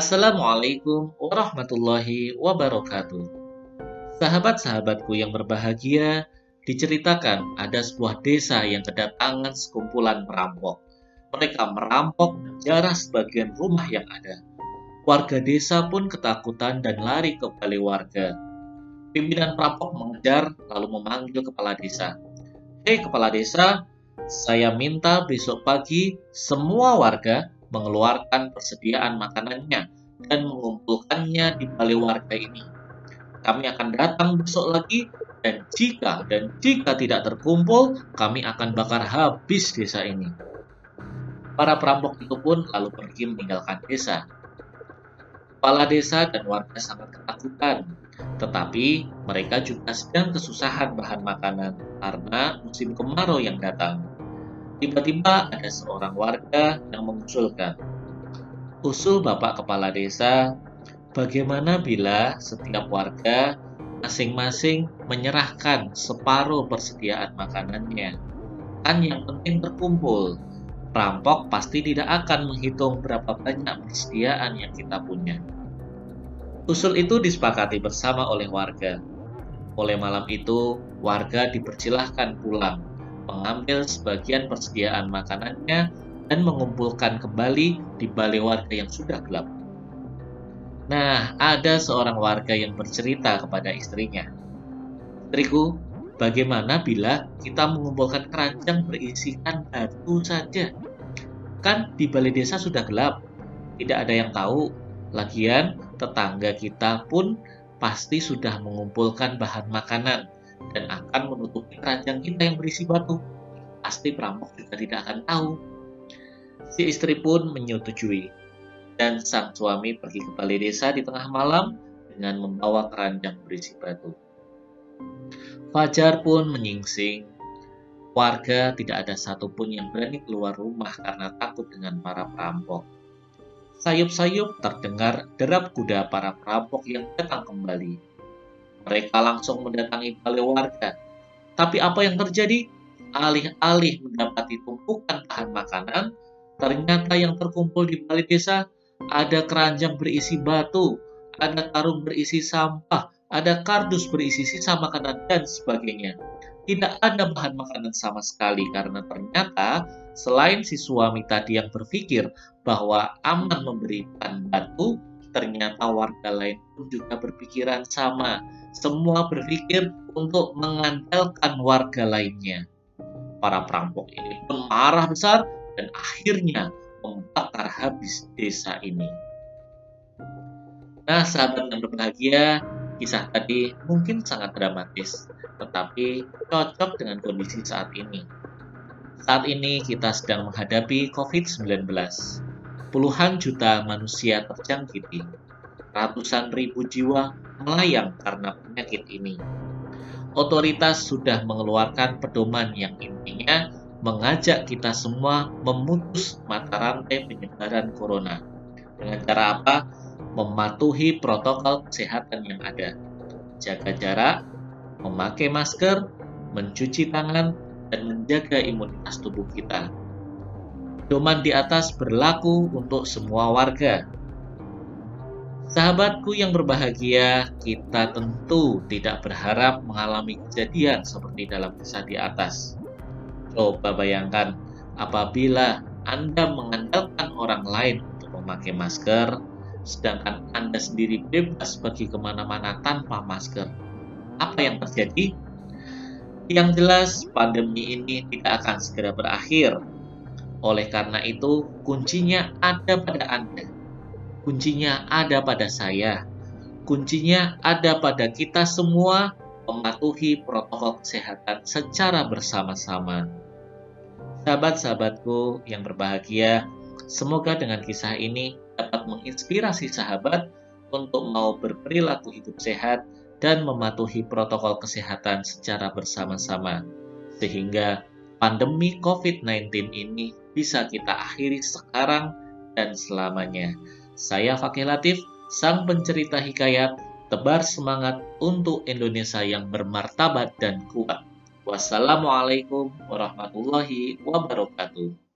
Assalamualaikum warahmatullahi wabarakatuh. Sahabat-sahabatku yang berbahagia, diceritakan ada sebuah desa yang kedatangan sekumpulan perampok. Mereka merampok menjarah sebagian rumah yang ada. Warga desa pun ketakutan dan lari ke balai warga. Pimpinan perampok mengejar lalu memanggil kepala desa. Hei kepala desa, saya minta besok pagi semua warga mengeluarkan persediaan makanannya dan mengumpulkannya di balai warga ini. Kami akan datang besok lagi dan jika dan jika tidak terkumpul, kami akan bakar habis desa ini. Para perampok itu pun lalu pergi meninggalkan desa. Kepala desa dan warga sangat ketakutan, tetapi mereka juga sedang kesusahan bahan makanan karena musim kemarau yang datang. Tiba-tiba ada seorang warga yang mengusulkan, usul Bapak Kepala Desa, bagaimana bila setiap warga masing-masing menyerahkan separuh persediaan makanannya? Kan yang penting terkumpul. Perampok pasti tidak akan menghitung berapa banyak persediaan yang kita punya. Usul itu disepakati bersama oleh warga. Oleh malam itu, warga dipersilahkan pulang, mengambil sebagian persediaan makanannya dan mengumpulkan kembali di balai warga yang sudah gelap. Nah, ada seorang warga yang bercerita kepada istrinya. Istriku, bagaimana bila kita mengumpulkan keranjang berisikan batu saja? Kan di balai desa sudah gelap, tidak ada yang tahu. Lagian, tetangga kita pun pasti sudah mengumpulkan bahan makanan dan akan menutupi keranjang kita yang berisi batu. Pasti perampok juga tidak akan tahu Si istri pun menyetujui, dan sang suami pergi ke balai desa di tengah malam dengan membawa keranjang berisi batu. Fajar pun menyingsing. Warga tidak ada satupun yang berani keluar rumah karena takut dengan para perampok. Sayup-sayup terdengar derap kuda para perampok yang datang kembali. Mereka langsung mendatangi balai warga. Tapi apa yang terjadi? Alih-alih mendapati tumpukan bahan makanan, Ternyata yang terkumpul di balik desa ada keranjang berisi batu, ada karung berisi sampah, ada kardus berisi sisa makanan dan sebagainya. Tidak ada bahan makanan sama sekali karena ternyata selain si suami tadi yang berpikir bahwa aman memberikan batu, ternyata warga lain pun juga berpikiran sama. Semua berpikir untuk mengandalkan warga lainnya. Para perampok ini pun marah besar dan akhirnya membakar habis desa ini. Nah, sahabat yang berbahagia, kisah tadi mungkin sangat dramatis, tetapi cocok dengan kondisi saat ini. Saat ini kita sedang menghadapi COVID-19. Puluhan juta manusia terjangkiti. Ratusan ribu jiwa melayang karena penyakit ini. Otoritas sudah mengeluarkan pedoman yang intinya mengajak kita semua memutus mata rantai penyebaran corona. Dengan cara apa? Mematuhi protokol kesehatan yang ada. Jaga jarak, memakai masker, mencuci tangan, dan menjaga imunitas tubuh kita. Doman di atas berlaku untuk semua warga. Sahabatku yang berbahagia, kita tentu tidak berharap mengalami kejadian seperti dalam kisah di atas Coba bayangkan apabila Anda mengandalkan orang lain untuk memakai masker, sedangkan Anda sendiri bebas pergi ke mana-mana tanpa masker. Apa yang terjadi? Yang jelas, pandemi ini tidak akan segera berakhir. Oleh karena itu, kuncinya ada pada Anda. Kuncinya ada pada saya. Kuncinya ada pada kita semua mematuhi protokol kesehatan secara bersama-sama. Sahabat-sahabatku yang berbahagia, semoga dengan kisah ini dapat menginspirasi sahabat untuk mau berperilaku hidup sehat dan mematuhi protokol kesehatan secara bersama-sama, sehingga pandemi COVID-19 ini bisa kita akhiri sekarang dan selamanya. Saya Fakih Latif, sang pencerita hikayat tebar semangat untuk Indonesia yang bermartabat dan kuat. Wassalamualaikum warahmatullahi wabarakatuh.